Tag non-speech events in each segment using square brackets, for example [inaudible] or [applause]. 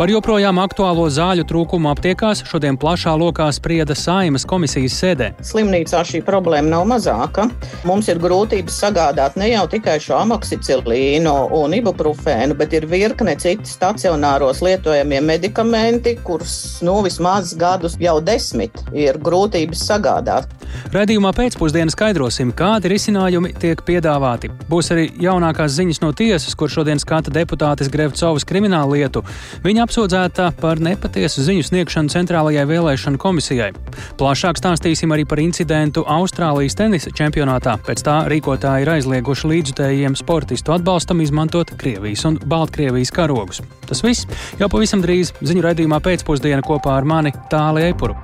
Par joprojām aktuālo zāļu trūkumu aptiekās šodien plašā lokā sprieda Saimas komisijas sēdē. Slimnīcā šī problēma nav mazāka. Mums ir grūtības sagādāt ne jau tikai šo amoksicilīnu un ibuprofēnu, bet ir virkne citu stacionāros lietojamie medikamenti, kurus nu, vismaz gadus jau desmit ir grūtības sagādāt. Radījumā pēcpusdienā skaidrosim, kādi risinājumi tiek piedāvāti. Būs arī jaunākās ziņas no tiesas, kur šodien skata deputātes Grevcovas kriminālu lietu. Viņa apsūdzēta par nepatiesu ziņu sniegšanu Centrālajai vēlēšanu komisijai. Plašāk stāstīsim arī par incidentu Austrālijas tenisa čempionātā. Pēc tā rīkotāji ir aizlieguši līdzutējiem sportistu atbalstam izmantot Krievijas un Baltkrievijas karogus. Tas viss jau pavisam drīz ziņu raidījumā pēcpusdienā kopā ar mani Tāliju Eipuru.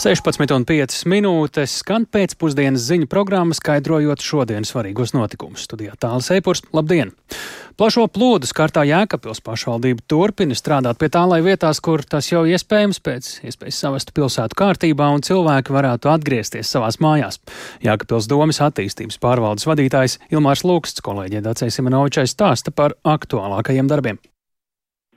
16,5 minūtes skan pēcpusdienas ziņu programma, skaidrojot šodienas svarīgos notikumus. Studijā tālāk Eipurs, labdien! Plašo plūdu skartā Jēkabpils pašvaldība turpina strādāt pie tā, lai vietās, kur tas jau iespējams pēc iespējas savestu pilsētu kārtībā un cilvēki varētu atgriezties savās mājās. Jēkabpils domas attīstības pārvaldes vadītājs Ilmārs Lūksts kolēģiem Dacei Simonovičai stāsta par aktuālākajiem darbiem.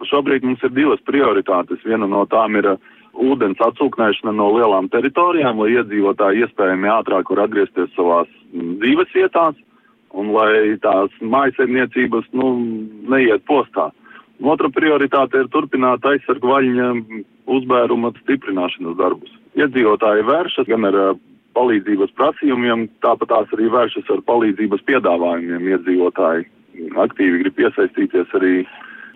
Šobrīd mums ir divas prioritātes. Viena no tām ir ūdens atsūknēšana no lielām teritorijām, lai iedzīvotāji iespējami ātrāk var atgriezties savās dzīves vietās un lai tās mājasemniecības nu, neiet postā. Otra prioritāte ir turpināt aizsargu vaļņa uzbēruma stiprināšanas darbus. Iedzīvotāji vēršas gan ar palīdzības prasījumiem, tāpat tās arī vēršas ar palīdzības piedāvājumiem. Iedzīvotāji aktīvi grib iesaistīties arī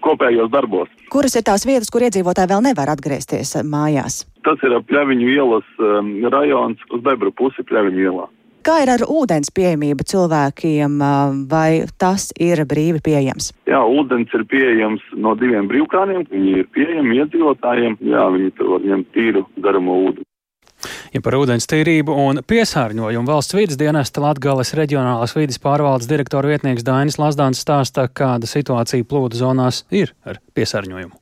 kopējos darbos. Kuras ir tās vietas, kur iedzīvotāji vēl nevar atgriezties mājās? Tas ir Pļaviņu ielas um, rajons uz Bebra pusi Pļaviņu ielā. Kā ir ar ūdens pieejamību cilvēkiem, vai tas ir brīvi pieejams? Jā, ūdens ir pieejams no diviem brīvkrāniem. Viņi ir pieejami iedzīvotājiem. Jā, viņi tur var ņemt tīru garamo ūdeni. Ja par ūdens tīrību un piesārņojumu valsts vidas dienesta Latgales reģionālās vidas pārvaldes direktora vietnieks Dainis Lazdāns stāsta, kāda situācija plūdu zonās ir ar piesārņojumu.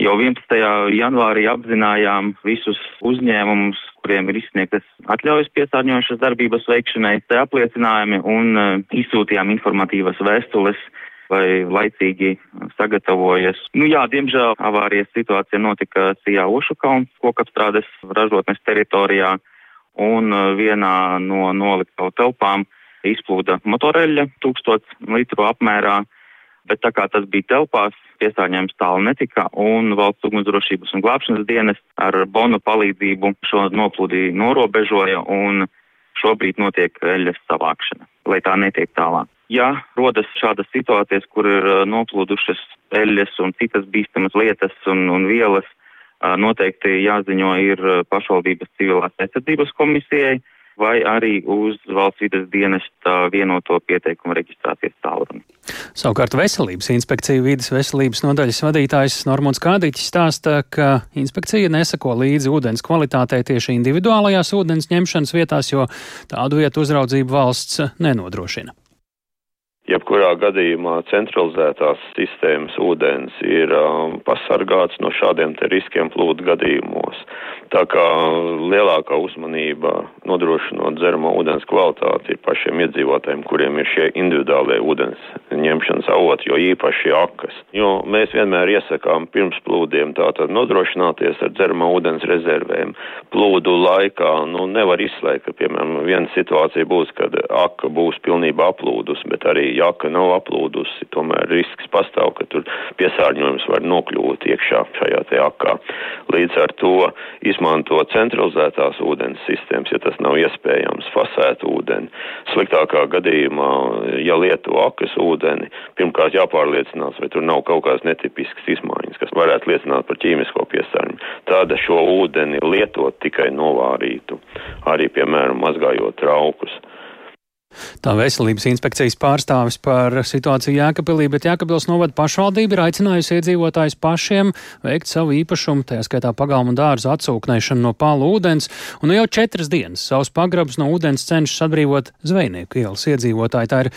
Jau 11. janvārī apzinājām visus uzņēmumus, kuriem ir izsniegtas atļaujas piesārņojušas darbības veikšanai, te apliecinājumi un uh, izsūtījām informatīvas vēstules vai laicīgi sagatavojas. Nu jā, diemžēl avārijas situācija notika Sijā Ošukalns kokapstrādes ražotnes teritorijā un uh, vienā no noliktavu telpām izplūda motoreļa tūkstots litru apmērā, bet tā kā tas bija telpās, piesārņojums tālu netika, un valsts ugunsdrošības un glābšanas dienas ar bonu palīdzību šo noplūdi norobežoja, un šobrīd notiek eļas savākšana, lai tā netiek tālāk. Ja rodas šādas situācijas, kur ir noplūdušas eļas un citas bīstamas lietas un, un vielas, noteikti jāziņo ir pašvaldības civilās aizsardzības komisijai vai arī uz valsts vidas dienesta vienoto pieteikumu reģistrācijas tālruni. Savukārt veselības inspekcija vidas veselības nodaļas vadītājs Normons Kādiķis stāsta, ka inspekcija nesako līdzi ūdens kvalitātei tieši individuālajās ūdens ņemšanas vietās, jo tādu vietu uzraudzību valsts nenodrošina. Jebkurā gadījumā centralizētās sistēmas ūdens ir um, pasargāts no šādiem riskiem plūdu gadījumos. Tā kā lielākā uzmanība nodrošinot dzeramo ūdens kvalitāti ir pašiem iedzīvotājiem, kuriem ir šie individuālie ūdens ņemšanas avoti, jo īpaši akas. Jo mēs vienmēr iesakām pirms plūdiem tātad nodrošināties ar dzeramo ūdens rezervēm. Plūdu laikā nu, nevar izslēgt, ka, piemēram, viena situācija būs, kad aka būs pilnībā aplūdus, bet arī jaka nav aplūdusi, tomēr risks pastāv, ka tur piesārņojums var nokļūt iekšā šajā te akā. Līdz ar to izmanto centralizētās ūdens sistēmas, ja tas nav iespējams, fasēt ūdeni. Sliktākā gadījumā, ja lieto akas ūdeni, pirmkārt jāpārliecinās, vai tur nav kaut kādas netipiskas izmaiņas, kas varētu liecināt par ķīmisko piesārņojumu. Tāda šo ūdeni lietot tikai novārītu, arī, piemēram, mazgājot traukus. Tā veselības inspekcijas pārstāvis par situāciju Jēkabīlī, bet Jēkabils novada pašvaldība ir aicinājusi iedzīvotājus pašiem veikt savu īpašumu, tajā skaitā pagalmu dārzu atsūknēšanu no pālu ūdens, un nu jau četras dienas savus pagrabus no ūdens cenšas atbrīvot zvejnieku ielas iedzīvotāji. Tā ir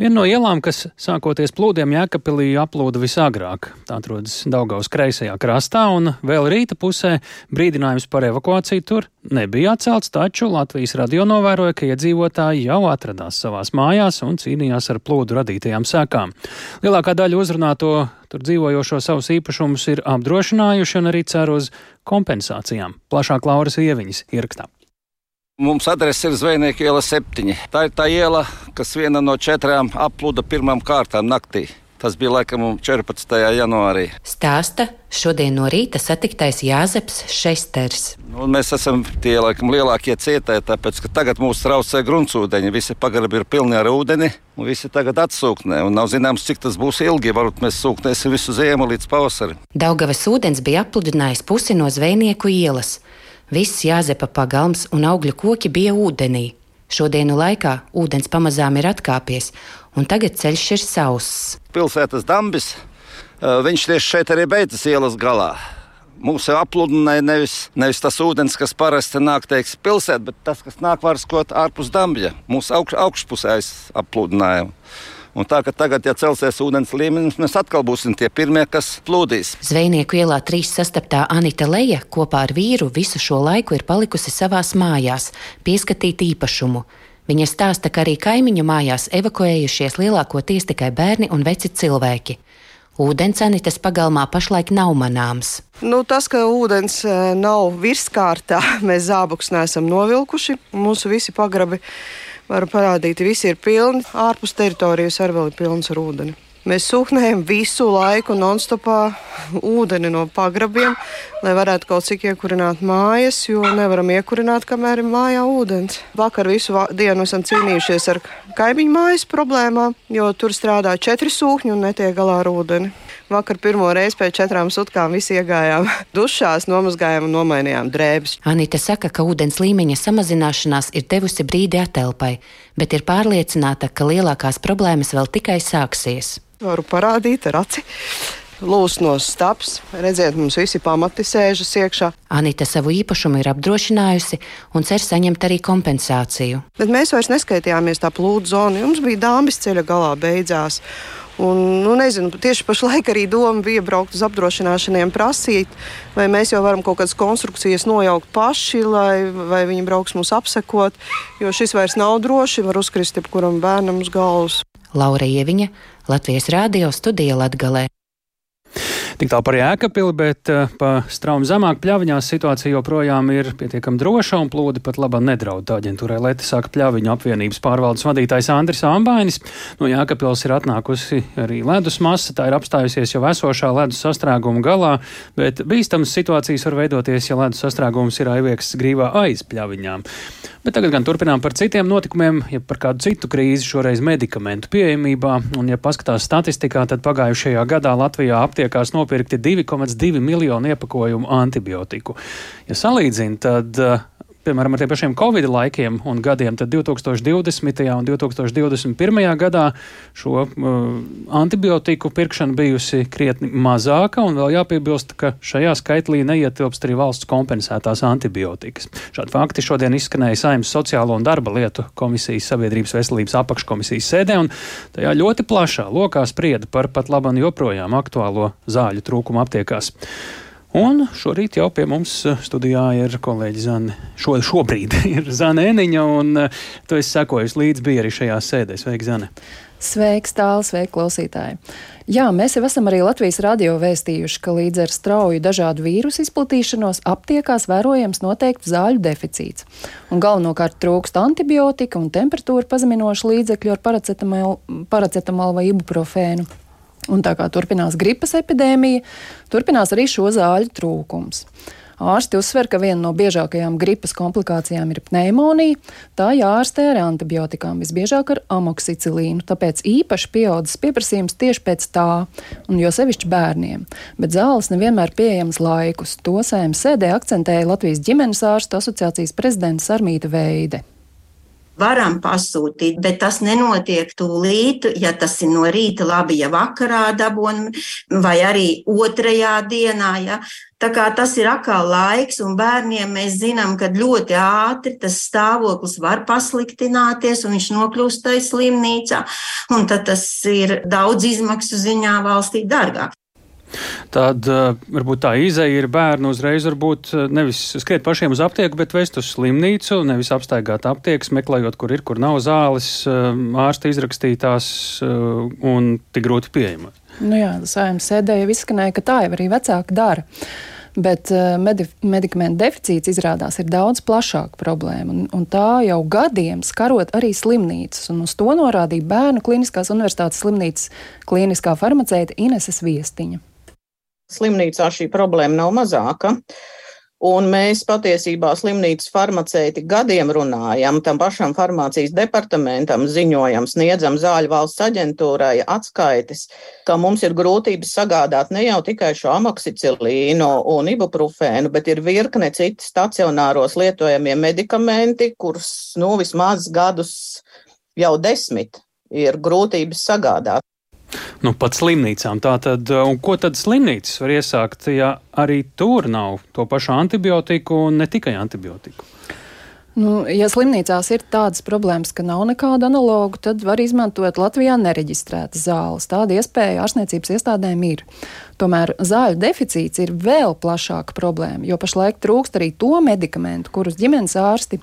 Viena no ielām, kas sākoties plūdiem Jēkabpilī aplūda visagrāk. Tā atrodas Daugaus kreisajā krastā, un vēl rīta pusē brīdinājums par evakuāciju tur nebija atcelts, taču Latvijas radio novēroja, ka iedzīvotāji jau atradās savās mājās un cīnījās ar plūdu radītajām sekām. Lielākā daļa uzrunāto tur dzīvojošo savus īpašumus ir apdrošinājuši un arī cer uz kompensācijām. Plašāk Lauras Ieviņas ierakstā. Mums adrese ir Zvejnieka iela 7. Tā ir tā iela, kas viena no četrām aplūda pirmām kārtām naktī. Tas bija laikam 14. janvārī. Stāsta šodien no rīta satiktais Jāzeps Šesters. Nu, mēs esam tie laikam lielākie cietēji, tāpēc ka tagad mūs traucē gruntsūdeņi. Visi pagrabi ir pilni ar ūdeni, un visi tagad atsūknē. Un nav zināms, cik tas būs ilgi. Varbūt mēs sūknēsim visu ziemu līdz pavasarim. Daugavas ūdens bija apludinājis pusi no zvejnieku ielas. Viss jāzepa pagalms un augļu koki bija ūdenī. Šodienu laikā ūdens pamazām ir atkāpies, un tagad ceļš ir sauss. Pilsētas dambis, viņš tieši šeit arī beidzas ielas galā. Mūsu apludināja nevis, nevis tas ūdens, kas parasti nāk teiks, pilsētā, bet tas, kas nāk vārskot ārpus dambja. Mūsu augš, augšpusē apludinājumu. Un tā, ka tagad, ja celsies ūdens līmenis, mēs atkal būsim tie pirmie, kas plūdīs. Zvejnieku ielā trīs sastaptā Anita Leja kopā ar vīru visu šo laiku ir palikusi savās mājās, pieskatīt īpašumu. Viņa stāsta, ka arī kaimiņu mājās evakuējušies lielākoties tikai bērni un veci cilvēki. Ūdens Anitas pagalmā pašlaik nav manāms. Nu, tas, ka ūdens nav virskārtā, [laughs] mēs zābakus neesam novilkuši. Mūsu visi pagrabi varu parādīt, visi ir pilni. Ārpus teritorijas arī vēl ir pilns ar ūdeni. Mēs sūknējam visu laiku non-stopā ūdeni no pagrabiem, lai varētu kaut cik iekurināt mājas, jo nevaram iekurināt, kamēr ir mājā ūdens. Vakar visu dienu esam cīnījušies ar kaimiņu mājas problēmām, jo tur strādā četri sūkņi un netiek galā ar ūdeni. Vakar pirmo reizi pēc četrām sutkām visi iegājām [laughs] dušās, nomazgājām un nomainījām drēbes. Anita saka, ka ūdens līmeņa samazināšanās ir devusi brīdi atelpai, bet ir pārliecināta, ka lielākās problēmas vēl tikai sāksies. Varu parādīt ar aci lūs no stāps. Redziet, mums visi pamati sēžas iekšā. Anita savu īpašumu ir apdrošinājusi un cer saņemt arī kompensāciju. Bet mēs vairs neskaitījāmies tā plūdu zonu. Jums bija dāmas ceļa galā beidzās. Un, nu, nezinu, tieši pašlaik arī doma bija braukt uz apdrošināšaniem, prasīt, vai mēs jau varam kaut kādas konstrukcijas nojaukt paši, lai, vai viņi brauks mūs apsekot. Jo šis vairs nav droši, var uzkrist jebkuram bērnam uz galvas. Laura Ieviņa, Latvijas Rādio studija Latgalē. Tik tālu par jēkapili, bet uh, pa straumu zemāk pļaviņās situācija joprojām ir pietiekami droša un plūdi pat labā nedraud. Aģentūrai Leti saka pļaviņu apvienības pārvaldes vadītājs Andris Ambainis. No jēkapils ir atnākusi arī ledus masa, tā ir apstājusies jau esošā ledus sastrēguma galā, bet bīstamas situācijas var veidoties, ja ledus sastrēgums ir aivieksts grīvā aiz pļaviņām. Bet tagad gan turpinām par citiem notikumiem, ja par kādu citu krīzi, šoreiz medikamentu pieejamībā. Un, ja paskatās statistikā, tad pagājušajā gadā Latvijā aptiekās nopirkti 2,2 miljonu iepakojumu antibiotiku. Ja salīdzina, tad piemēram, ar tiem pašiem Covid laikiem un gadiem, tad 2020. un 2021. gadā šo uh, antibiotiku pirkšana bijusi krietni mazāka, un vēl jāpiebilst, ka šajā skaitlī neietilpst arī valsts kompensētās antibiotikas. Šādi fakti šodien izskanēja Saimnes sociālo un darba lietu komisijas sabiedrības veselības apakškomisijas sēdē, un tajā ļoti plašā lokā sprieda par pat labam joprojām aktuālo zāļu trūkumu aptiekās. Un šorīt jau pie mums eh, studijā ir kolēģi Zane. Šo, šobrīd [laughs] ir Zane Eniņa, un uh, tu esi sekojusi līdz bija arī šajā sēdē. Sveiki, Zane! Sveiks, tāls, sveiki, klausītāji! Jā, mēs jau esam arī Latvijas radio vēstījuši, ka līdz ar strauju dažādu vīrusu izplatīšanos aptiekās vērojams noteikti zāļu deficīts. Un galvenokārt trūkst antibiotika un temperatūra pazeminošu līdzekļu ar paracetamolu vai ibuprofēnu. Un tā kā turpinās gripas epidēmija, turpinās arī šo zāļu trūkums. Ārsti uzsver, ka viena no biežākajām gripas komplikācijām ir pneimonija. Tā jārastē ar antibiotikām, visbiežāk ar amoksicilīnu, tāpēc īpaši pieaudzis pieprasījums tieši pēc tā, un jo sevišķi bērniem. Bet zāles nevienmēr pieejamas laikus. To sējuma sēdē akcentēja Latvijas ģimenes ārstu asociācijas prezidents Armīta Veide. Varam pasūtīt, bet tas nenotiek tūlīt, ja tas ir no rīta labi, ja vakarā dabūn, vai arī otrajā dienā. Ja. Tā kā tas ir atkal laiks, un bērniem mēs zinām, ka ļoti ātri tas stāvoklis var pasliktināties, un viņš nokļūst tajā slimnīcā, tad tas ir daudz izmaksu ziņā valstī dārgāk. Tad uh, varbūt tā izeja ir bērnu uzreiz, varbūt eh, nevis skriet pašiem uz aptieku, bet vest uz slimnīcu, nevis apstaigāt aptiekas, meklējot, kur ir, kur nav zāles, uh, ārsti izrakstītās un tik grūti pieejamas. Nu jā, saimnes sēdē jau izskanēja, ka tā jau arī vecāki dara. Bet medi medikamentu deficīts izrādās ir daudz plašāka problēma, un, un tā jau gadiem skarot arī slimnīcas. Uz to norādīja Bērnu Kliniskās Universitātes slimnīcas kliniskā farmaceita Ineses Viestiņa slimnīcā šī problēma nav mazāka. Un mēs patiesībā slimnīcas farmaceiti gadiem runājam, tam pašam farmācijas departamentam ziņojam, sniedzam zāļu valsts aģentūrai atskaites, ka mums ir grūtības sagādāt ne jau tikai šo amoksicilīnu un ibuprofēnu, bet ir virkne citi stacionāros lietojamie medikamenti, kurus nu vismaz gadus jau desmit ir grūtības sagādāt. Nu, pat slimnīcām. Tātad, un ko tad slimnīcas var iesākt, ja arī tur nav to pašu antibiotiku un ne tikai antibiotiku? Nu, ja slimnīcās ir tādas problēmas, ka nav nekādu analogu, tad var izmantot Latvijā nereģistrētas zāles. Tāda iespēja ārstniecības iestādēm ir. Tomēr zāļu deficīts ir vēl plašāka problēma, jo pašlaik trūkst arī to medikamentu, kurus ģimenes ārsti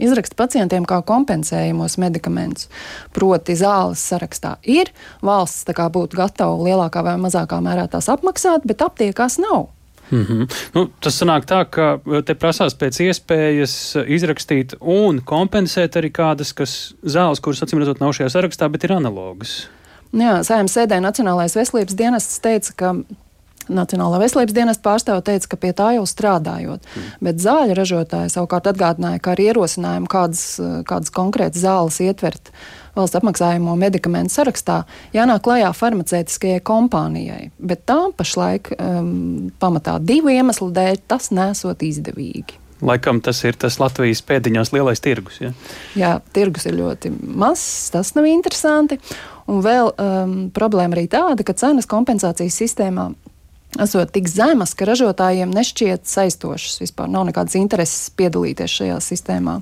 Izraksta pacientiem kā kompensējumos medikamentus. Proti, zāles sarakstā ir, valsts būtu gatava lielākā vai mazākā mērā tās apmaksāt, bet aptiekās nav. Mm -hmm. nu, tas sanāk tā, ka te prasās pēc iespējas izrakstīt un kompensēt arī kādas kas zāles, kuras acīm redzot nav šajā sarakstā, bet ir analogas. Jā, Sējums sēdē Nacionālais veselības dienests teica, ka Nacionālā veselības dienas pārstāve teica, ka pie tā jau strādājot. Mm. Bet zāļu ražotāji savukārt atgādināja, ka ar ierosinājumu kādas, kādas konkrētas zāles ietvert valsts apmaksājumu medikamentu sarakstā, jānāk klajā farmaceitiskajai kompānijai. Bet tā pašlaik um, pamatā divu iemeslu dēļ tas nesot izdevīgi. Laikam tas ir tas Latvijas pēdiņās lielais tirgus. Ja? Jā, tirgus ir ļoti mazs, tas nav interesanti. Un vēl um, problēma arī tāda, ka cenas kompensācijas sistēmā esot tik zemas, ka ražotājiem nešķiet saistošas. Vispār nav nekādas intereses piedalīties šajā sistēmā.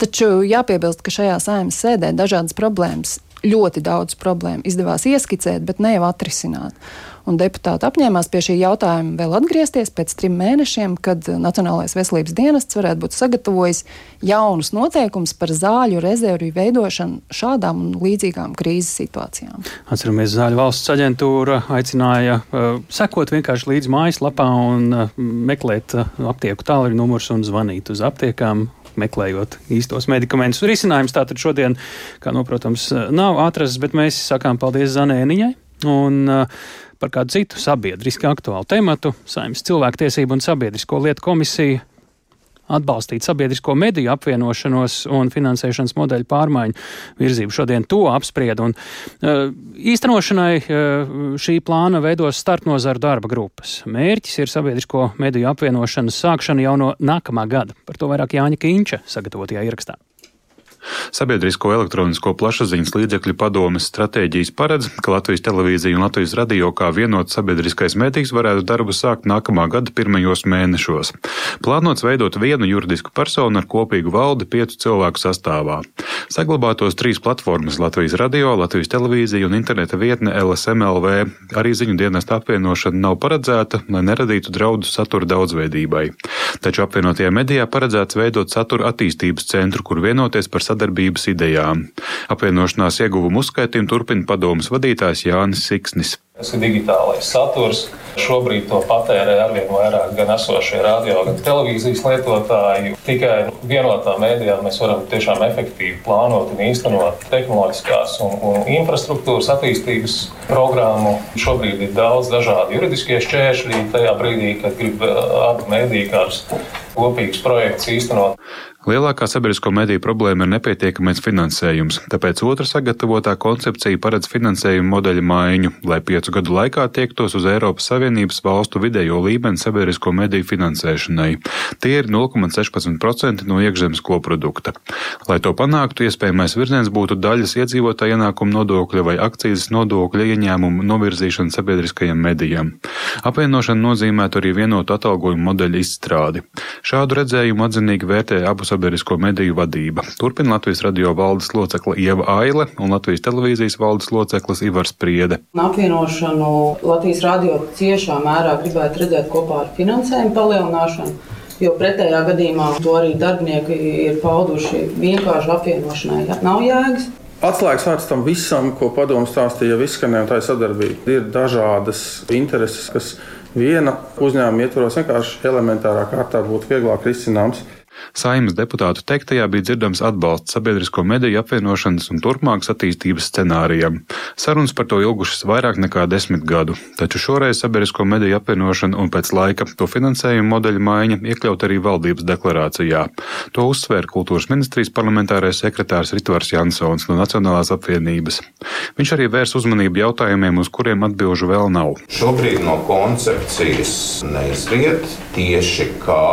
Taču jāpiebilst, ka šajā saimnes sēdē dažādas problēmas, ļoti daudz problēmu izdevās ieskicēt, bet ne jau atrisināt un deputāti apņēmās pie šī jautājuma vēl atgriezties pēc trim mēnešiem, kad Nacionālais veselības dienests varētu būt sagatavojis jaunus noteikumus par zāļu rezervju veidošanu šādām un līdzīgām krīzes situācijām. Atceramies, Zāļu valsts aģentūra aicināja uh, sekot vienkārši līdz mājaslapā un uh, meklēt uh, aptieku tālruņa numurus un zvanīt uz aptiekām meklējot īstos medikamentus. Risinājums tātad šodien, kā nu, protams, nav atrasts, bet mēs sakām paldies Zanēniņai. Un, uh, par kādu citu sabiedriski aktuālu tematu Saimnes cilvēktiesību un sabiedrisko lietu komisija atbalstīt sabiedrisko mediju apvienošanos un finansēšanas modeļu pārmaiņu virzību. Šodien to apspried. Un, uh, īstenošanai uh, šī plāna veidos starpnozaru darba grupas. Mērķis ir sabiedrisko mediju apvienošanas sākšana jau no nākamā gada. Par to vairāk Jāņa Kīņša sagatavotajā ierakstā. Sabiedrisko elektronisko plašsaziņas līdzekļu padomes stratēģijas paredz, ka Latvijas televīzija un Latvijas radio kā vienots sabiedriskais mēdījis varētu darbu sākt nākamā gada pirmajos mēnešos. Plānots veidot vienu juridisku personu ar kopīgu valdi piecu cilvēku sastāvā. Saglabātos trīs platformas - Latvijas radio, Latvijas televīzija un interneta vietne LSMLV. Arī ziņu dienesta apvienošana nav paredzēta, lai neradītu draudus satura daudzveidībai. Taču apvienotajā medijā paredzēts veidot satura attīstības centru, kur vienoties par sadarbību sadarbības idejām. Apvienošanās ieguvumu uzskaitījumu turpina padomas vadītājs Jānis Siksnis. Tas ir digitālais saturs. Šobrīd to patērē arvien vairāk gan esošie radio, gan televīzijas lietotāji. Tikai vienotā mēdījā mēs varam tiešām efektīvi plānot un īstenot tehnoloģiskās un, un infrastruktūras attīstības programmu. Šobrīd ir daudz dažādu juridiskie šķēršļi tajā brīdī, kad grib uh, abi mēdīji kādus kopīgus projektus īstenot. Lielākā sabiedrisko mediju problēma ir nepietiekamais finansējums, tāpēc otra sagatavotā koncepcija paredz finansējumu modeļa maiņu, lai piecu gadu laikā tiektos uz Eiropas Savienības valstu vidējo līmeni sabiedrisko mediju finansēšanai. Tie ir 0,16% no iekšzemes koprodukta. Lai to panāktu, iespējamais virziens būtu daļas iedzīvotāja ienākuma nodokļa vai akcijas nodokļa ieņēmumu novirzīšana sabiedriskajiem medijiem. Apvienošana nozīmētu arī vienotu atalgojumu modeļu izstrādi. Šādu redzējumu atzinīgi vērtē abu sabiedrisko mediju vadība. Turpina Latvijas radio valdes locekla Ieva Aile un Latvijas televīzijas valdes loceklis Ivars Priede. Apvienošanu Latvijas radio ciešā mērā gribētu redzēt kopā ar finansējumu palielināšanu. Jo pretējā gadījumā to arī darbinieki ir pauduši vienkārši apvienošanai. Nav jēgas. Atslēgas vārds tam visam, ko padomu stāstīja, jau izskanēja, tā sadarbība. Ir dažādas intereses, kas viena uzņēmuma ietvaros vienkārši elementārā kārtā būtu vieglāk risināmas. Saimas deputātu teiktajā bija dzirdams atbalsts sabiedrisko mediju apvienošanas un turpmākas attīstības scenārijam. Sarunas par to ilgušas vairāk nekā desmit gadu, taču šoreiz sabiedrisko mediju apvienošana un pēc laika to finansējuma modeļa maiņa iekļaut arī valdības deklarācijā. To uzsvēra kultūras ministrijas parlamentārais sekretārs Ritvars Jansons no Nacionālās apvienības. Viņš arī vērs uzmanību jautājumiem, uz kuriem atbilžu vēl nav. Šobrīd no koncepcijas neizriet tieši kā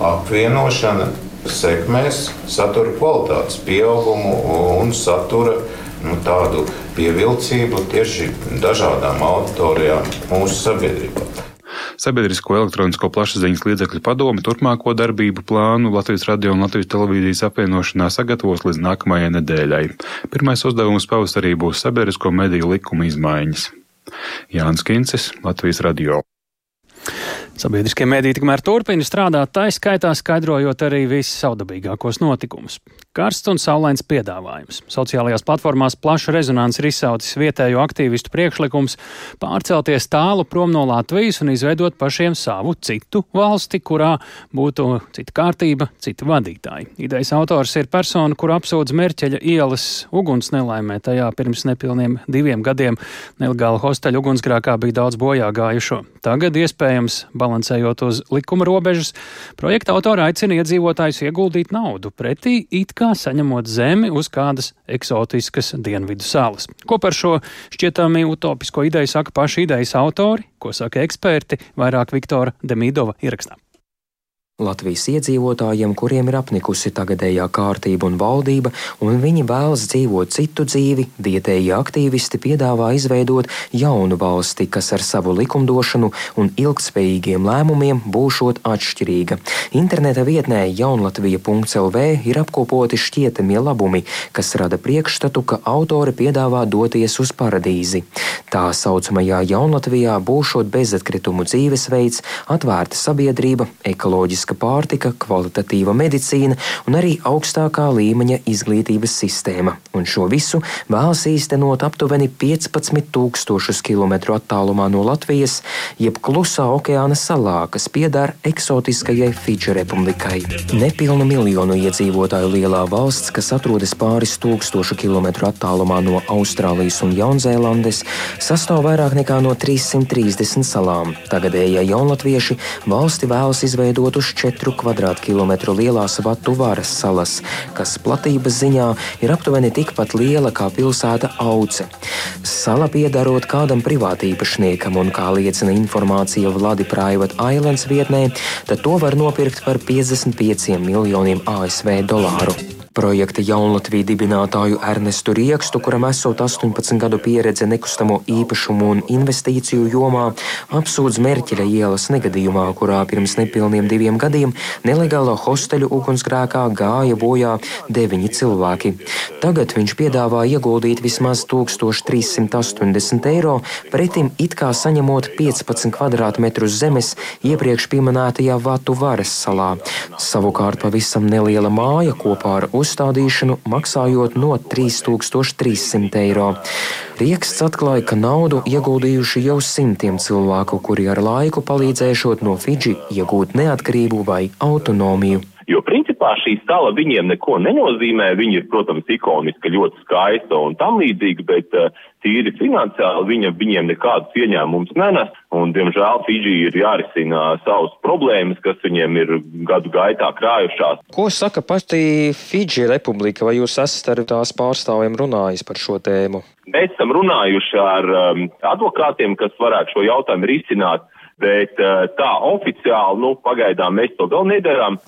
apvienošana sekmēs satura kvalitātes pieaugumu un satura nu, tādu pievilcību tieši dažādām auditorijām mūsu sabiedrībā. Sabiedrisko elektronisko plašsaziņas līdzekļu padomi turpmāko darbību plānu Latvijas radio un Latvijas televīzijas apvienošanā sagatavos līdz nākamajai nedēļai. Pirmais uzdevums pavasarī būs sabiedrisko mediju likuma izmaiņas. Jānis Kincis, Latvijas radio. Sabiedriskie mēdīji tikmēr turpina strādāt, tā skaitā skaidrojot arī vissaudabīgākos notikumus. Karsts un saulains piedāvājums. Sociālajās platformās plaša rezonanci ir izsaucis vietējo aktīvistu priekšlikums pārcelties tālu prom no Latvijas un izveidot pašiem savu citu valsti, kurā būtu cita kārtība, citi vadītāji. Idejas autors ir persona, kur apsūdz Merķeļa ielas uguns nelaimē. Tajā pirms nepilniem diviem gadiem nelegāla hosteļa ugunsgrākā bija daudz bojā gājušo. Tagad iespējams balansējot uz likuma robežas, projekta autori aicina iedzīvotājus ieguldīt naudu pretī it kā saņemot zemi uz kādas eksotiskas dienvidu salas. Ko par šo šķietami utopisko ideju saka paši idejas autori, ko saka eksperti, vairāk Viktora Demidova ierakstā. Latvijas iedzīvotājiem, kuriem ir apnikusi tagadējā kārtība un valdība, un viņi vēlas dzīvot citu dzīvi, vietējie aktīvisti piedāvā izveidot jaunu valsti, kas ar savu likumdošanu un ilgspējīgiem lēmumiem būšot atšķirīga. Interneta vietnē jaunlatvija.lv ir apkopoti šķietamie labumi, kas rada priekšstatu, ka autori piedāvā doties uz paradīzi. Tā saucamajā Jaunlatvijā būšot bezatkritumu dzīvesveids, atvērta sabiedrība, ekoloģiska veselīga pārtika, kvalitatīva medicīna un arī augstākā līmeņa izglītības sistēma. Un šo visu vēlas īstenot aptuveni 15,000 km attālumā no Latvijas, jeb klusā okeāna salā, kas piedara eksotiskajai Fidži republikai. Nepilnu miljonu iedzīvotāju lielā valsts, kas atrodas pāris tūkstošu kilometru attālumā no Austrālijas un Jaunzēlandes, sastāv vairāk nekā no 330 salām. Tagadējie jaunatvieši valsti vēlas izveidot uz 4 km2 lielās Vatu varas salas, kas platības ziņā ir aptuveni tikpat liela kā pilsēta Auce. Sala piedarot kādam privātīpašniekam, un kā liecina informācija Vladi Private Islands vietnē, tad to var nopirkt par 55 miljoniem ASV dolāru. Projekta Jaunlatvijas dibinātāju Ernestu Riekstu, kuram esot 18 gadu pieredze nekustamo īpašumu un investīciju jomā, apsūdz Merķeļa ielas negadījumā, kurā pirms nepilniem diviem gadiem nelegālā hosteļu ugunsgrēkā gāja bojā deviņi cilvēki. Tagad viņš piedāvā ieguldīt vismaz 1380 eiro, pretim it kā saņemot 15 kvadrātmetrus zemes iepriekš pieminētajā Vatu varas salā. Savukārt pavisam neliela māja kopā ar uzstādīšanu, maksājot no 3300 eiro. Rieksts atklāja, ka naudu ieguldījuši jau simtiem cilvēku, kuri ar laiku palīdzēšot no Fidži iegūt neatkarību vai autonomiju. Jo principā šī sala viņiem neko nenozīmē. Viņa ir, protams, ikoniska, ļoti skaista un tam līdzīga, bet uh, tīri finansiāli viņa, viņiem nekādus ieņēmumus nenes, un, diemžēl, Fidži ir jārisina savas problēmas, kas viņiem ir gadu gaitā krājušās. Ko saka pati Fidži republika, vai jūs esat ar tās pārstāvjiem runājis par šo tēmu? Mēs esam runājuši ar um, advokātiem, kas varētu šo jautājumu risināt. Bet tā oficiāli, nu, pagaidām mēs to vēl nedarām.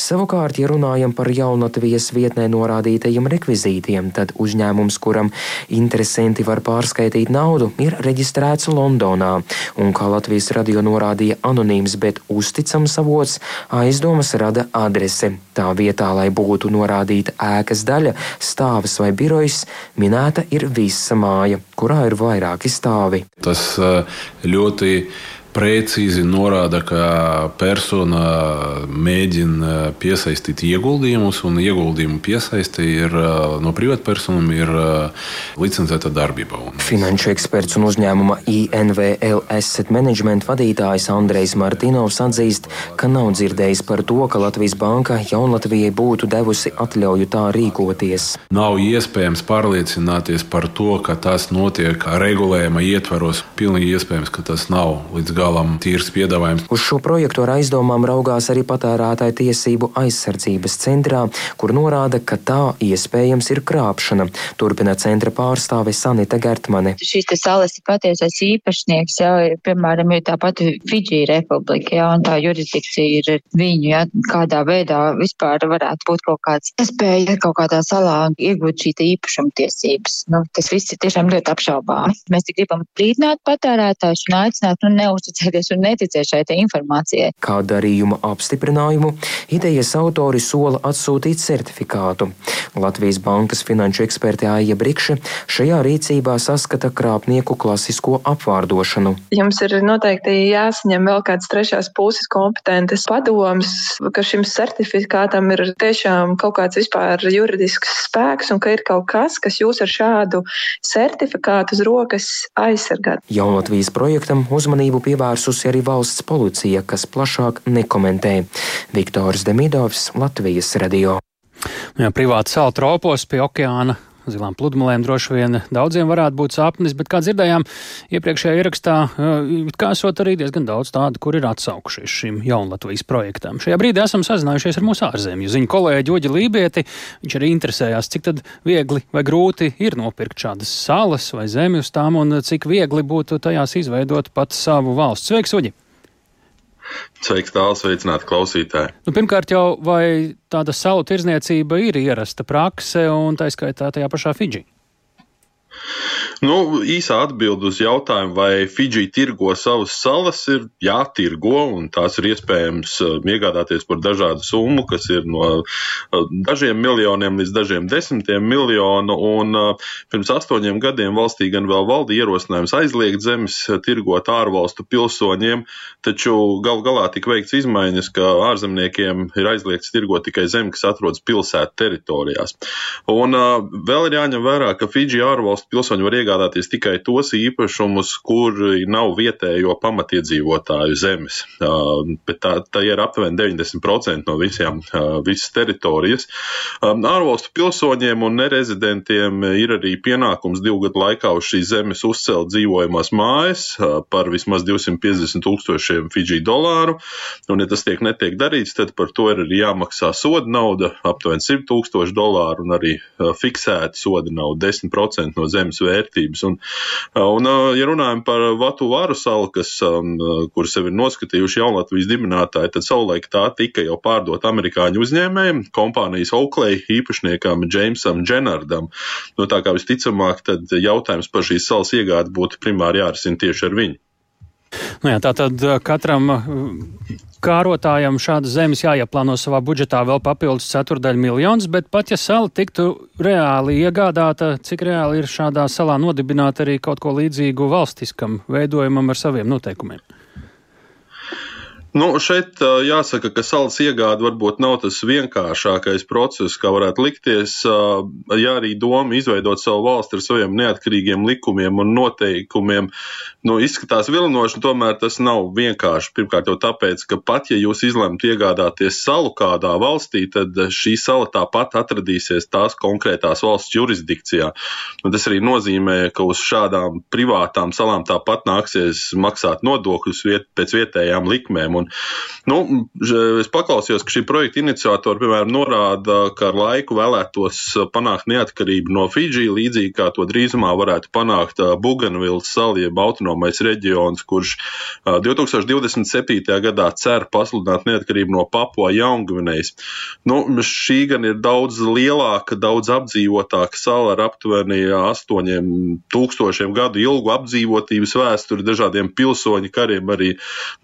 Savukārt, ja runājam par jaunatvijas vietnē norādītajiem rekvizītiem, tad uzņēmums, kuram interesanti var pārskaitīt naudu, ir reģistrēts Londonā. Un, kā Latvijas radio norādīja anonīms, bet uzticams avots, aizdomas rada adrese. Tā vietā, lai būtu norādīta ēkas daļa, stāvs vai birojs, minēta ir visa māja, kurā ir vairāki stāvi. Tas ļoti precīzi norāda, ka persona mēģina piesaistīt ieguldījumus, un ieguldījumu piesaisti ir no privātpersonām ir licencēta darbība. Finanšu eksperts un uzņēmuma INVL Asset Management vadītājs Andrejs Martinovs atzīst, ka nav dzirdējis par to, ka Latvijas banka Jaunlatvijai būtu devusi atļauju tā rīkoties. Nav iespējams pārliecināties par to, ka tas notiek regulējuma ietvaros. Pilnīgi iespējams, ka tas nav līdz galam galam tīrs piedāvājums. Uz šo projektu ar aizdomām raugās arī patērētāju tiesību aizsardzības centrā, kur norāda, ka tā iespējams ir krāpšana. Turpina centra pārstāve Sanita Gertmane. Šīs salas ir patiesais īpašnieks, jau, piemēram, ir tā pati Fidži republika, jā, un tā jurisdikcija ir viņu, jā, kādā veidā vispār varētu būt kaut kāds iespēja kaut kādā salā iegūt šī īpašuma tiesības. Nu, tas viss ir tiešām ļoti apšaubāmi. Mēs tik gribam brīdināt patērētājus un aicināt, nu, neuzticēt uzticēties un neticēt šai informācijai. Kā darījuma apstiprinājumu idejas autori sola atsūtīt certifikātu. Latvijas bankas finanšu eksperti Aija Brikša šajā rīcībā saskata krāpnieku klasisko apvārdošanu. Jums ir noteikti jāsaņem vēl kāds trešās puses kompetentas padoms, ka šim certifikātam ir tiešām kaut kāds vispār juridisks spēks un ka ir kaut kas, kas jūs ar šādu certifikātu uz rokas aizsargāt. Jaunatvijas projektam uzmanību pievērst pievērsusi arī valsts policija, kas plašāk nekomentē. Viktors Demidovs, Latvijas radio. Jā, privāti sāla tropos pie okeāna zilām pludmalēm droši vien daudziem varētu būt sapnis, bet, kā dzirdējām, iepriekšējā ierakstā, kā esot arī diezgan daudz tādu, kur ir atsaukušies šim jaunlatvijas projektam. Šajā brīdī esam sazinājušies ar mūsu ārzemju ziņu kolēģi Oģi Lībieti. Viņš arī interesējās, cik tad viegli vai grūti ir nopirkt šādas salas vai zemi uz tām un cik viegli būtu tajās izveidot pat savu valsts. Sveiks, Oģi! Sveiks, tāls, sveicināti klausītāji. Nu, pirmkārt, jau vai tāda salu tirzniecība ir ierasta prakse un tā skaitā tajā pašā Fidži? Nu, īsā atbilde uz jautājumu, vai Fidži tirgo savas salas, ir jā, tirgo, un tās ir iespējams uh, iegādāties par dažādu summu, kas ir no uh, dažiem miljoniem līdz dažiem desmitiem miljonu. Un uh, pirms astoņiem gadiem valstī gan vēl valda ierosinājums aizliegt zemes tirgot ārvalstu pilsoņiem, taču gal galā tika veikts izmaiņas, ka ārzemniekiem ir aizliegts tirgot tikai zemi, kas atrodas pilsētu teritorijās. Un vēl ir jāņem vērā, ka Fidži ārvalstu pilsoņi var iegādāties tikai tos īpašumus, kuri nav vietējo pamatiedzīvotāju zemes. Bet tā, tā ir aptuveni 90% no visām, visas teritorijas. Ārvalstu pilsoņiem un nerezidentiem ir arī pienākums divu gadu laikā uz šīs zemes uzcelt dzīvojamās mājas par vismaz 250 tūkstošiem Fidži dolāru. Un, ja tas tiek netiek darīts, tad par to ir arī jāmaksā soda nauda aptuveni 100 tūkstoši dolāru un arī fiksēta soda nauda 10% no zemes vērtības. Un, un ja runājam par Vatu Vāru salu, kas, kur sevi ir noskatījuši Jaunlatvijas dibinātāji, tad savulaik tā tika jau pārdot amerikāņu uzņēmējiem, kompānijas Oakley īpašniekam Jamesam Dženardam. No tā kā visticamāk, tad jautājums par šīs salas iegādi būtu primāri jārisina tieši ar viņu. Nu jā, tā tad katram kārotājam šādas zemes jāieplāno savā budžetā vēl papildus ceturdaļu miljonus, bet pat ja sala tiktu reāli iegādāta, cik reāli ir šādā salā nodibināt arī kaut ko līdzīgu valstiskam veidojumam ar saviem noteikumiem? Nu, šeit jāsaka, ka salas iegāde varbūt nav tas vienkāršākais process, kā varētu likties. Ja arī doma izveidot savu valsti ar saviem neatkarīgiem likumiem un noteikumiem, nu, izskatās vilinoši, tomēr tas nav vienkārši. Pirmkārt, jau tāpēc, ka pat ja jūs izlemat iegādāties salu kādā valstī, tad šī sala tāpat atradīsies tās konkrētās valsts jurisdikcijā. Un tas arī nozīmē, ka uz šādām privātām salām tāpat nāksies maksāt nodokļus viet, pēc vietējām likmēm. Un, nu, es paklausījos, ka šī projekta iniciatori, piemēram, norāda, ka ar laiku vēlētos panākt neatkarību no Fidži, līdzīgi kā to drīzumā varētu panākt Buganvils sala, jeb autonomija autonomais reģions, kurš 2027. gadā cer pasludināt neatkarību no Papua Jaungvinejas. Nu, šī gan ir daudz lielāka, daudz apdzīvotāka sala ar aptuveni 8000 gadu ilgu apdzīvotības vēsturi, dažādiem pilsoņu kariem, arī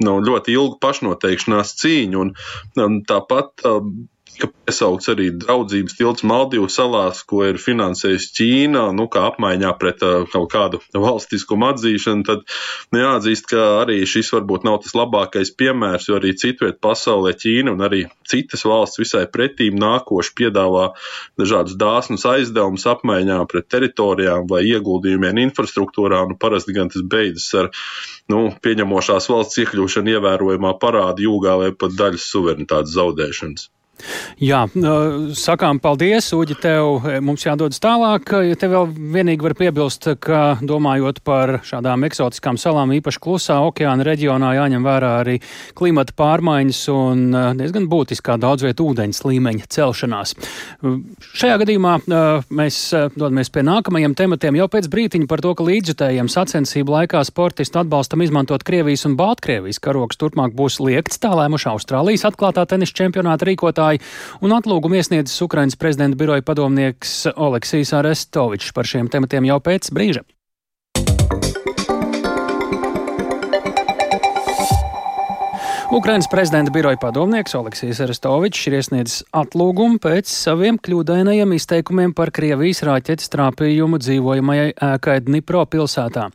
nu, ļoti ilgu pašnoteikšanās cīņu. Un, um, tāpat um, tika piesaukts arī draudzības tilts Maldīvu salās, ko ir finansējusi Ķīna, nu, kā apmaiņā pret uh, kaut kādu valstiskumu atzīšanu, tad nu, jāatzīst, ka arī šis varbūt nav tas labākais piemērs, jo arī citviet pasaulē Ķīna un arī citas valsts visai pretīm nākoši piedāvā dažādus dāsnus aizdevumus apmaiņā pret teritorijām vai ieguldījumiem infrastruktūrā, nu, parasti gan tas beidzas ar nu, pieņemošās valsts iekļūšanu ievērojamā parāda jūgā vai pat daļas suverenitātes zaudēšanas. Jā, sakām paldies, Uģi, tev mums jādodas tālāk. Ja te vēl vienīgi var piebilst, ka domājot par šādām eksotiskām salām, īpaši klusā okeāna reģionā, jāņem vērā arī klimata pārmaiņas un diezgan būtiskā daudzvietu ūdeņas līmeņa celšanās. Šajā gadījumā mēs dodamies pie nākamajiem tematiem jau pēc brītiņa par to, ka līdzjutējiem sacensību laikā sportistu atbalstam izmantot Krievijas un Baltkrievijas karoks turpmāk būs liekts, tā lēmuši Austrālijas atklātā tenisa čempionāta rīkotāji iedzīvotāji, un atlūgumu iesniedzis Ukrainas prezidenta biroja padomnieks Oleksijas Arestovičs par šiem tematiem jau pēc brīža. Ukrainas prezidenta biroja padomnieks Oleksijas Arestovičs ir iesniedzis atlūgumu pēc saviem kļūdainajiem izteikumiem par Krievijas raķetes trāpījumu dzīvojamajai ēkai Dnipro pilsētā.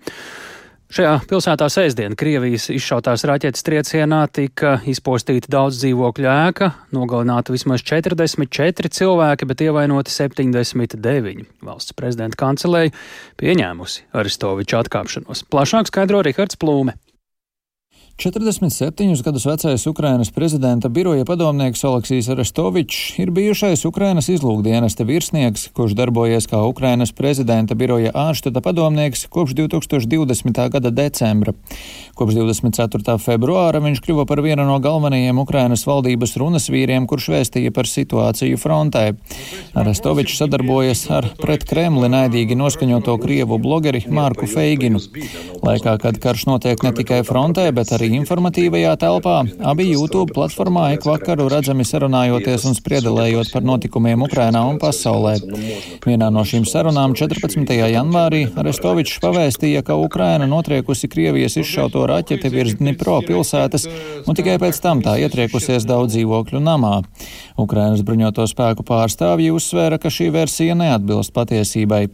Šajā pilsētā sēsdien Krievijas izšautās raķetes triecienā tika izpostīta daudz dzīvokļu ēka, nogalināti vismaz 44 cilvēki, bet ievainoti 79. Valsts prezidenta kancelēja pieņēmusi Aristoviča atkāpšanos. Plašāk skaidro Rihards Plūme. 47 gadus vecais Ukrainas prezidenta biroja padomnieks Oleksijas Arestovičs ir bijušais Ukrainas izlūkdienesta virsnieks, kurš darbojies kā Ukrainas prezidenta biroja ārštata padomnieks kopš 2020. gada decembra. Kopš 24. februāra viņš kļuva par vienu no galvenajiem Ukrainas valdības runas vīriem, kurš vēstīja par situāciju frontē. Arestovičs sadarbojas ar pret Kremli naidīgi noskaņoto Krievu blogeri Mārku Feiginu. Laikā, kad karš notiek ne tikai frontē, bet arī arī informatīvajā telpā, abi YouTube platformā ik vakaru redzami sarunājoties un spriedelējot par notikumiem Ukrainā un pasaulē. Vienā no šīm sarunām 14. janvārī Arestovičs pavēstīja, ka Ukraina notriekusi Krievijas izšauto raķeti virs Dnipro pilsētas, un tikai pēc tam tā ietriekusies daudz dzīvokļu namā. Ukrainas bruņoto spēku pārstāvji uzsvēra, ka šī versija neatbilst patiesībai.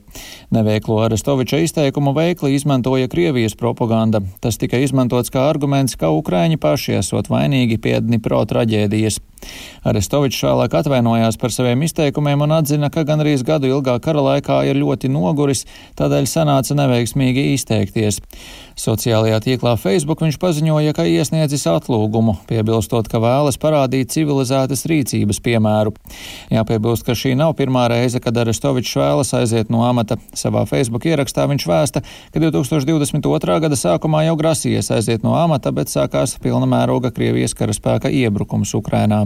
Neveiklo Arestoviča izteikumu veikli izmantoja Krievijas propaganda. Tas tika izmantots kā arguments arguments, ka Ukraiņi paši esot vainīgi pie Dnipro traģēdijas. Arestovičs vēlāk atvainojās par saviem izteikumiem un atzina, ka gan arī gadu ilgā kara laikā ir ļoti noguris, tādēļ sanāca neveiksmīgi izteikties. Sociālajā tīklā Facebook viņš paziņoja, ka iesniedzis atlūgumu, piebilstot, ka vēlas parādīt civilizētas rīcības piemēru. Jāpiebilst, ka šī nav pirmā reize, kad Arestovičs vēlas aiziet no amata. Savā Facebook ierakstā viņš vēsta, ka 2022. gada sākumā jau grasījies aiziet no amata, bet sākās pilna mēroga Krievijas karaspēka iebrukums Ukrainā.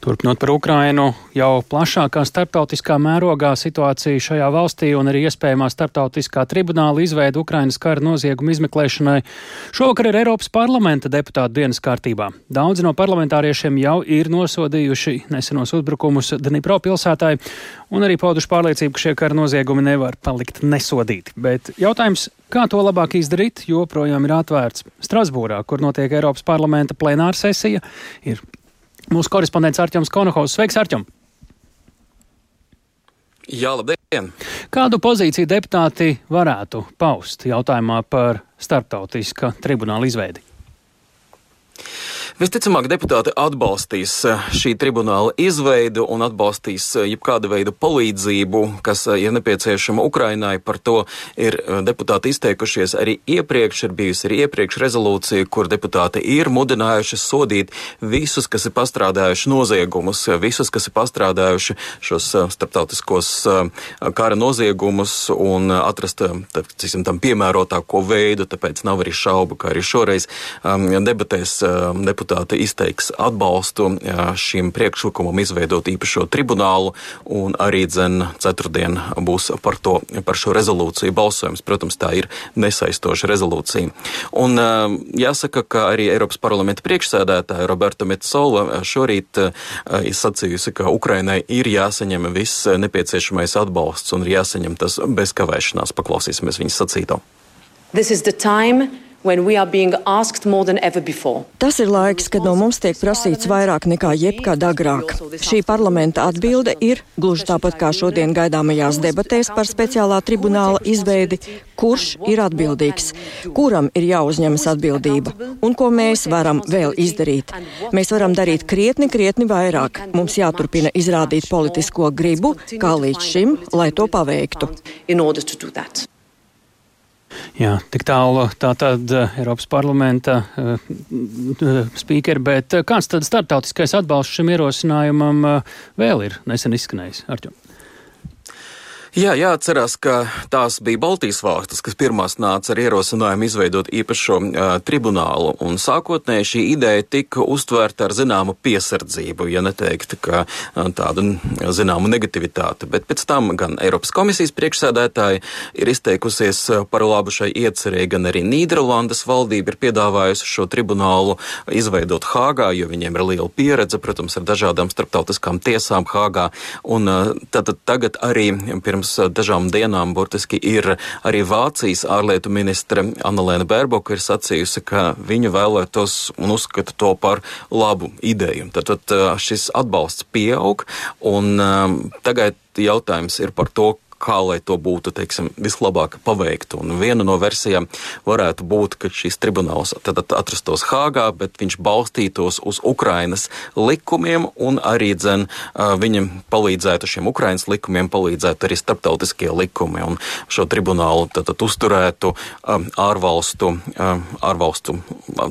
Turpinot par Ukrainu, jau plašākā starptautiskā mērogā situācija šajā valstī un arī iespējamā starptautiskā tribunāla izveida Ukrainas kara noziegumu izmeklēšanai šovakar ir Eiropas parlamenta deputātu dienas kārtībā. Daudzi no parlamentāriešiem jau ir nosodījuši nesenos uzbrukumus Dnipro pilsētai un arī pauduši pārliecību, ka šie kara noziegumi nevar palikt nesodīti. Bet jautājums, kā to labāk izdarīt, joprojām ir atvērts Strasbūrā, kur notiek Eiropas parlamenta plenāra sesija. Ir Mūsu korespondents Arčuns Konohaus. Sveiks, Arčum! Jā, labdien! Kādu pozīciju deputāti varētu paust jautājumā par starptautiska tribunāla izveidi? Visticamāk, deputāti atbalstīs eh, šī tribunāla izveidu un atbalstīs eh, jebkāda veida palīdzību, kas eh, ir nepieciešama Ukrainai. Par to ir deputāti izteikušies arī iepriekš. Ir bijusi arī iepriekš rezolūcija, kur deputāti ir mudinājuši sodīt visus, kas ir pastrādājuši noziegumus, visus, kas ir pastrādājuši šos starptautiskos kara noziegumus un atrast, tiksim, tam piemērotāko veidu. Tāpēc nav arī šaubu, ka arī šoreiz um, debatēs um, deputāti deputāti izteiks atbalstu šim priekšlikumam izveidot īpašo tribunālu, un arī dzen ceturtdien būs par, to, par šo rezolūciju balsojums. Protams, tā ir nesaistoša rezolūcija. Un jāsaka, ka arī Eiropas parlamenta priekšsēdētāja Roberta Metsola šorīt ir sacījusi, ka Ukrainai ir jāsaņem viss nepieciešamais atbalsts un ir jāsaņem tas bez kavēšanās. Paklausīsimies viņas sacīto. This is the time Tas ir laiks, kad no mums tiek prasīts vairāk nekā jebkad agrāk. Šī parlamenta atbilde ir, gluži tāpat kā šodien gaidāmajās debatēs par speciālā tribunāla izveidi, kurš ir atbildīgs, kuram ir jāuzņemas atbildība un ko mēs varam vēl izdarīt. Mēs varam darīt krietni, krietni vairāk. Mums jāturpina izrādīt politisko gribu, kā līdz šim, lai to paveiktu. Jā, tik tālu tā tad uh, Eiropas parlamenta uh, spīkeri, bet uh, kāds tad startautiskais atbalsts šim ierosinājumam uh, vēl ir nesen izskanējis? Arķum. Jā, jāatcerās, ka tās bija Baltijas valstis, kas pirmās nāca ar ierosinājumu izveidot īpašo uh, tribunālu, un sākotnēji šī ideja tika uztvērta ar zināmu piesardzību, ja neteikt, ka uh, tādu zināmu negativitāti, bet pēc tam gan Eiropas komisijas priekšsēdētāji ir izteikusies par labu šai iecerēji, gan arī Nīderlandes valdība ir piedāvājusi šo tribunālu izveidot Hāgā, jo viņiem ir liela pieredze, protams, ar dažādām starptautiskām tiesām Hāgā, un uh, tad tagad arī pirms pirms eh, dažām dienām burtiski ir arī Vācijas ārlietu ministre Annalēna Bērboka ir sacījusi, ka viņa vēlētos un uzskata to par labu ideju. Tad, tad eh, šis atbalsts pieaug, un um, tagad jautājums ir par to, kā lai to būtu teiksim, vislabāk paveikt. Un viena no versijām varētu būt, ka šis tribunāls tad atrastos Hāgā, bet viņš balstītos uz Ukrainas likumiem un arī dzen, viņam palīdzētu šiem Ukrainas likumiem, palīdzētu arī starptautiskie likumi un šo tribunālu tad, tad uzturētu ārvalstu, ārvalstu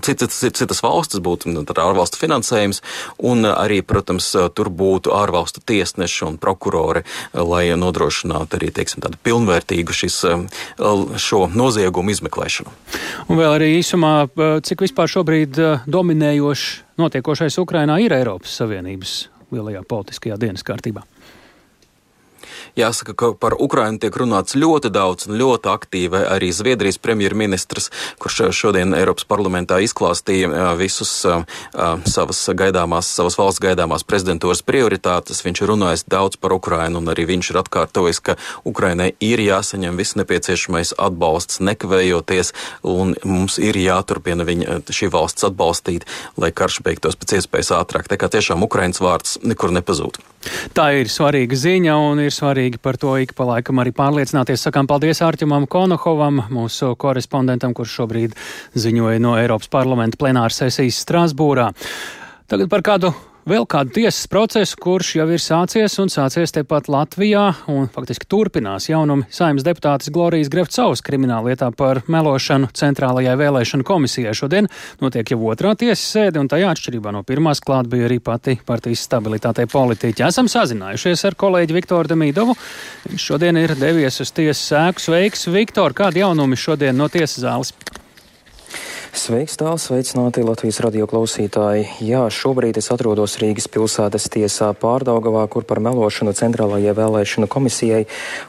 citas, citas valstis, būtu nu, ārvalstu finansējums un arī, protams, tur būtu ārvalstu tiesneši un prokurori, lai nodrošinātu arī teiksim, tādu pilnvērtīgu šis, um, šo noziegumu izmeklēšanu. Un vēl arī īsumā, uh, cik vispār šobrīd uh, dominējošs notiekošais Ukrainā ir Eiropas Savienības lielajā politiskajā dienas kārtībā? Jāsaka, ka par Ukrainu tiek runāts ļoti daudz un ļoti aktīvi. Arī Zviedrijas premjerministrs, kurš šodien Eiropas parlamentā izklāstīja visus uh, savas gaidāmās, savas valsts gaidāmās prezidentūras prioritātes, viņš ir runājis daudz par Ukrainu un arī viņš ir atkārtojis, ka Ukrainai ir jāsaņem viss nepieciešamais atbalsts nekavējoties un mums ir jāturpina viņa, šī valsts atbalstīt, lai karš beigtos pēc iespējas ātrāk. Tā kā tiešām Ukrainas vārds nekur nepazūd. Tā ir svarīga ziņa un ir svarīgi par to ik pa laikam arī pārliecināties. Sakām paldies Ārķumam Konohovam, mūsu korespondentam, kurš šobrīd ziņoja no Eiropas parlamenta plenāras sesijas Strasbūrā. Tagad par kādu vēl kādu tiesas procesu, kurš jau ir sācies un sācies tepat Latvijā un faktiski turpinās jaunumi saimnes deputātes Glorijas Grevcovas krimināllietā par melošanu centrālajai vēlēšanu komisijai. Šodien notiek jau otrā tiesas sēde, un tajā atšķirībā no pirmās klāt bija arī pati partijas stabilitātei politiķi. Esam sazinājušies ar kolēģi Viktoru Demīdovu. Viņš šodien ir devies uz tiesas sēku. Sveiks, Viktor! Kādi jaunumi šodien no tiesas zāles? Sveiks, tāls, sveicināti Latvijas radio klausītāji. Jā, šobrīd es atrodos Rīgas pilsētas tiesā Pārdaugavā, kur par melošanu centrālajai vēlēšanu komisijai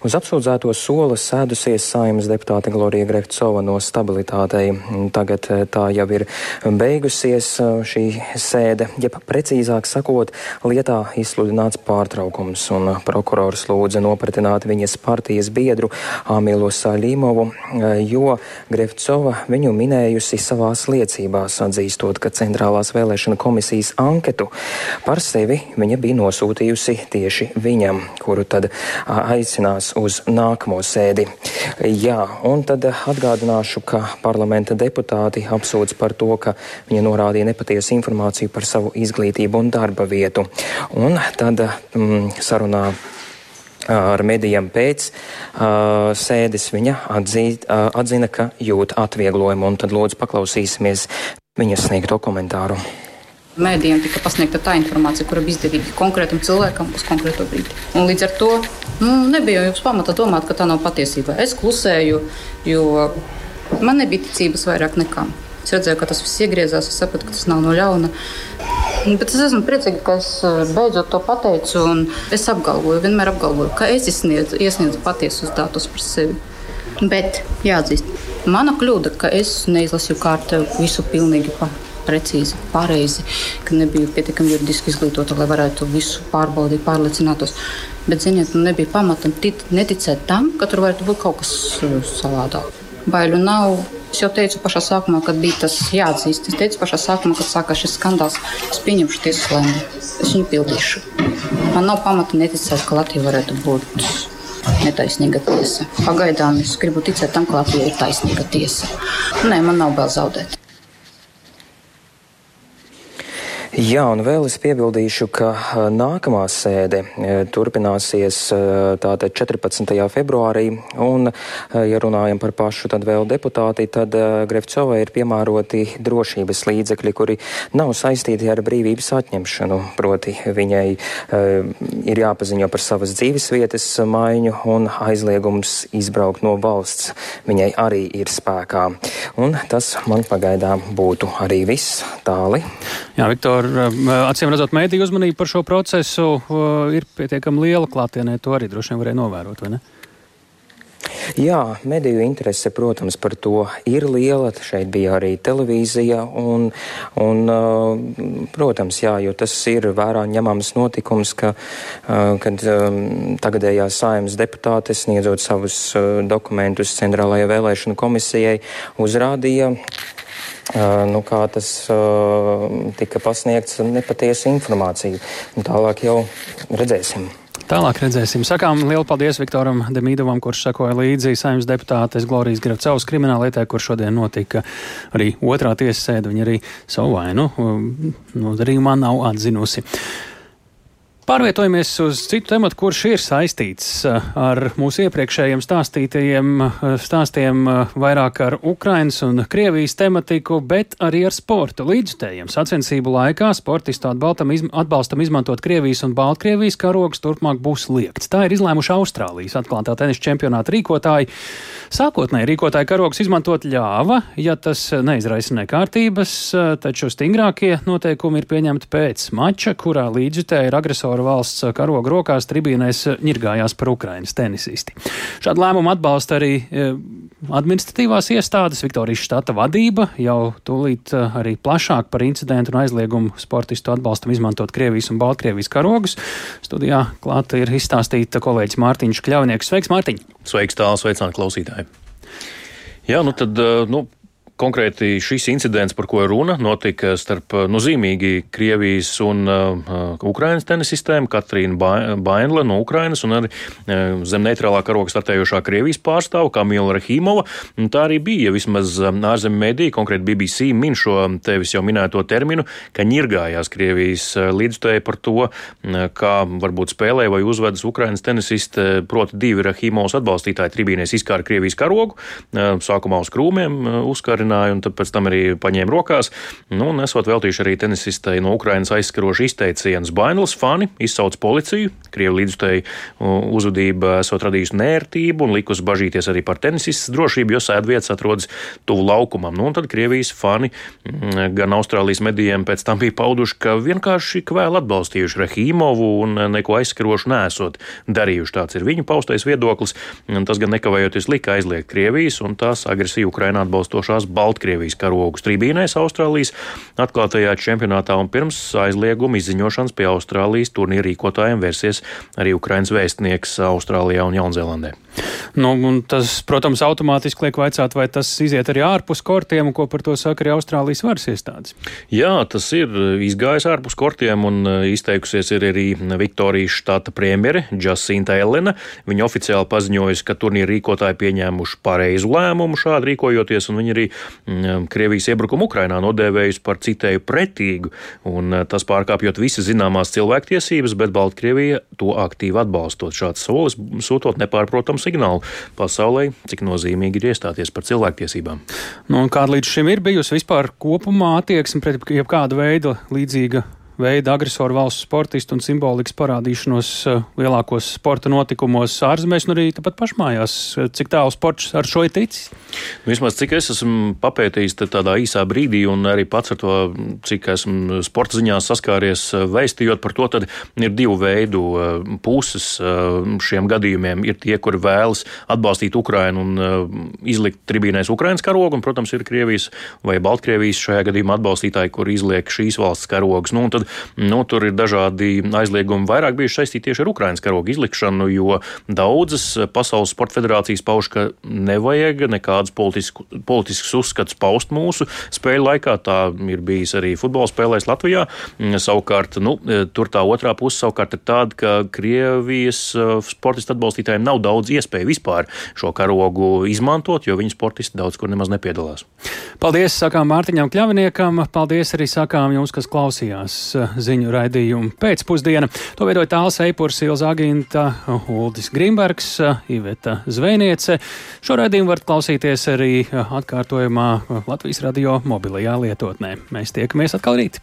uz apsūdzēto soli sēdusies saimas deputāte Glorija Grefcova no stabilitātei. Tagad eh, tā jau ir beigusies eh, šī sēde, ja precīzāk sakot, lietā izsludināts pārtraukums, un prokurors lūdza nopratināt viņas partijas biedru Āmilu Salīmovu, eh, jo Grefcova viņu minējusi savā savās liecībās, atzīstot, ka Centrālās vēlēšana komisijas anketu par sevi viņa bija nosūtījusi tieši viņam, kuru tad aicinās uz nākamo sēdi. Jā, un tad atgādināšu, ka parlamenta deputāti apsūdz par to, ka viņa norādīja nepatiesu informāciju par savu izglītību un darba vietu. Un tad mm, sarunā ar medijiem pēc uh, sēdes viņa atzīt, uh, atzina, ka jūt atvieglojumu, un tad lūdzu paklausīsimies viņas sniegto komentāru. Mēdījiem tika pasniegta tā informācija, kura bija izdevīga konkrētam cilvēkam uz konkrēto brīdi. Un līdz ar to nu, nebija jums pamata domāt, ka tā nav patiesība. Es klusēju, jo man nebija ticības vairāk nekam. Es redzēju, ka tas viss iegriezās, es sapratu, ka tas nav no ļauna. Bet es esmu priecīga, ka es eh, beidzot to pateicu. Es apgalvoju, vienmēr apgalvoju, ka es iesniedzu, iesniedzu patiesus datus par sevi. Bet jāatzīst, mana kļūda, ka es neizlasīju kārtu visu pilnīgi pa precīzi, pareizi, ka nebiju pietiekami juridiski izglītota, lai varētu visu pārbaudīt, pārliecinātos. Bet, ziniet, nu nebija pamata neticēt tam, ka tur varētu būt kaut kas uh, savādāk. Baiļu nav. Es jau teicu pašā sākumā, kad bija tas jāatzīst. Es teicu pašā sākumā, kad sākās šis skandāls, es pieņemšu tiesas lēmumu. Es viņu pildīšu. Man nav pamata neticēt, ka Latvija varētu būt netaisnīga tiesa. Pagaidām es gribu ticēt tam, ka Latvija ir taisnīga tiesa. Nē, man nav bail zaudēt. Jā, un vēl es piebildīšu, ka nākamā sēde turpināsies tātad 14. februārī, un, ja runājam par pašu tad vēl deputāti, tad Grefcovai ir piemēroti drošības līdzekļi, kuri nav saistīti ar brīvības atņemšanu, proti viņai ir jāpaziņo par savas dzīves vietas maiņu un aizliegums izbraukt no valsts. Viņai arī ir spēkā. Un tas man pagaidām būtu arī viss tāli. Jā, Viktor, acīm redzot, mēdīju uzmanība par šo procesu ir pietiekami liela klātienē. To arī droši vien varēja novērot, vai ne? Jā, mediju interese, protams, par to ir liela. Šeit bija arī televīzija, un, un protams, jā, jo tas ir vērā ņemams notikums, ka, kad tagadējās saimas deputāte sniedzot savus dokumentus Centrālajai vēlēšanu komisijai uzrādīja nu, kā tas tika pasniegts nepatiesa informācija. Un tālāk jau redzēsim. Tālāk redzēsim. Sakām lielu paldies Viktoram Demīdovam, kurš sakoja līdzi saimnes deputātes Glorijas Grevcavas krimināllietē, kur šodien notika arī otrā tiesas sēde. Viņa arī savu vainu nodarījumā nav atzinusi. Pārvietojamies uz citu tematu, kurš ir saistīts eh, ar mūsu iepriekšējiem stāstītajiem eh, stāstiem eh, vairāk ar Ukrainas un Krievijas tematiku, bet arī ar sporta līdzstējiem. Sacensību laikā sportistu izm atbalstam izmantot Krievijas un Baltkrievijas karogus turpmāk būs liekts. Tā ir izlēmuši Austrālijas atklātā tenisa čempionāta rīkotāji. Sākotnēji rīkotāji karogus izmantot ļāva, ja tas neizraisa nekārtības, taču stingrākie noteikumi ir pieņemti pēc mača, kurā līdzjutēji ir agresori agresora valsts karoga rokās tribīnēs ņirgājās par Ukrainas tenisisti. Šādu lēmumu atbalsta arī e, administratīvās iestādes, Viktorijas štata vadība, jau tūlīt e, arī plašāk par incidentu un aizliegumu sportistu atbalstam izmantot Krievijas un Baltkrievijas karogus. Studijā klāta ir izstāstīta kolēģis Mārtiņš Kļavnieks. Sveiks, Mārtiņ! Sveiks, tāls, sveicināt klausītāji! Jā, nu tad, nu, Konkrēti šis incidents, par ko ir runa, notika starp nu, zīmīgi Krievijas un uh, Ukrainas tenisistēm, Katrīna Bainle no Ukrainas un arī uh, zem neitrālā karoga startējošā Krievijas pārstāva Kamila Rahimova. Un tā arī bija, vismaz ārzemju mediji, konkrēti BBC min šo tevis jau minēto terminu, ka ņirgājās Krievijas līdzstēja par to, kā varbūt spēlē vai uzvedas Ukrainas tenisiste, proti divi Rahimovas atbalstītāji tribīnēs izkāra Krievijas karogu, sākumā uz krūmiem uzkāra apstiprināja, un pēc tam arī paņēma rokās. Nu, un esot veltījuši arī tenisistei no Ukrainas aizskarošu izteicienus Bainls fani, izsauc policiju, Krievu līdzstēju uzvedība esot radījusi nērtību un likusi bažīties arī par tenisistas drošību, jo sēdvietas atrodas tuvu laukumam. Nu, un tad Krievijas fani gan Austrālijas medijiem pēc tam bija pauduši, ka vienkārši vēl atbalstījuši Rahīmovu un neko aizskarošu nesot darījuši. Tāds ir viņu paustais viedoklis. Tas gan nekavējoties lika aizliegt Krievijas un tās agresiju Ukrainā atbalstošās Baltkrievijas karogus tribīnēs Austrālijas atklātajā čempionātā un pirms aizlieguma izziņošanas pie Austrālijas turnīra rīkotājiem versies arī Ukrainas vēstnieks Austrālijā un Jaunzēlandē. Nu, tas, protams, automātiski liek vaicāt, vai tas iziet arī ārpus kortiem, un ko par to saka arī Austrālijas varas iestādes. Jā, tas ir izgājis ārpus kortiem, un e, izteikusies ir arī Viktorijas štata premjere Jacinta Elena. Viņa oficiāli paziņojusi, ka turnīra rīkotāji pieņēmuši pareizu lēmumu šādi rīkojoties, un viņi arī Krievijas iebrukumu Ukrainā nodēvējusi par citēju pretīgu, un e, tas pārkāpjot visas zināmās cilvēktiesības, bet Baltkrievija to aktīvi atbalstot. Šāds solis sūtot nepārprotams signālu pasaulē, cik nozīmīgi ir iestāties par cilvēktiesībām. Nu, kāda līdz šim ir bijusi vispār kopumā attieksme pret jebkādu veidu līdzīga veida agresoru valsts sportistu un simbolikas parādīšanos eh, lielākos sporta notikumos ārzemēs, un arī tāpat pašmājās. Cik tālu sports ar šo ir ticis? Nu, vismaz cik es esmu papētījis tādā īsā brīdī, un arī pats ar to, cik esmu sporta ziņā saskāries eh, vēstījot par to, tad ir divu veidu eh, puses šiem gadījumiem. Ir tie, kuri vēlas atbalstīt Ukrainu un izlikt tribīnēs Ukrainas karogu, un, protams, ir Krievijas vai Baltkrievijas šajā gadījumā atbalstītāji, kur izliek šīs valsts karogus. Nu, tad nu, tur ir dažādi aizliegumi vairāk bijuši saistīti tieši ar Ukraiņas karogu izlikšanu, jo daudzas Pasaules sporta federācijas pauž, ka nevajag nekādus politisku, politiskus uzskatus paust mūsu spēļu laikā. Tā ir bijis arī futbola spēlēs Latvijā. Savukārt, nu, tur tā otrā puse savukārt ir tāda, ka Krievijas uh, sportistu atbalstītājiem nav daudz iespēju vispār šo karogu izmantot, jo viņu sportisti daudz kur nemaz nepiedalās. Paldies, sakām Mārtiņam Kļaviniekam, paldies arī sakām jums, kas klausījās ziņu raidījumu pēcpusdiena. To veidoja Tāls Eipurs, Ilza Aginta, Uldis Grimbergs, Iveta Zvejniece. Šo raidījumu varat klausīties arī atkārtojumā Latvijas radio mobilajā lietotnē. Mēs tiekamies atkal rīt!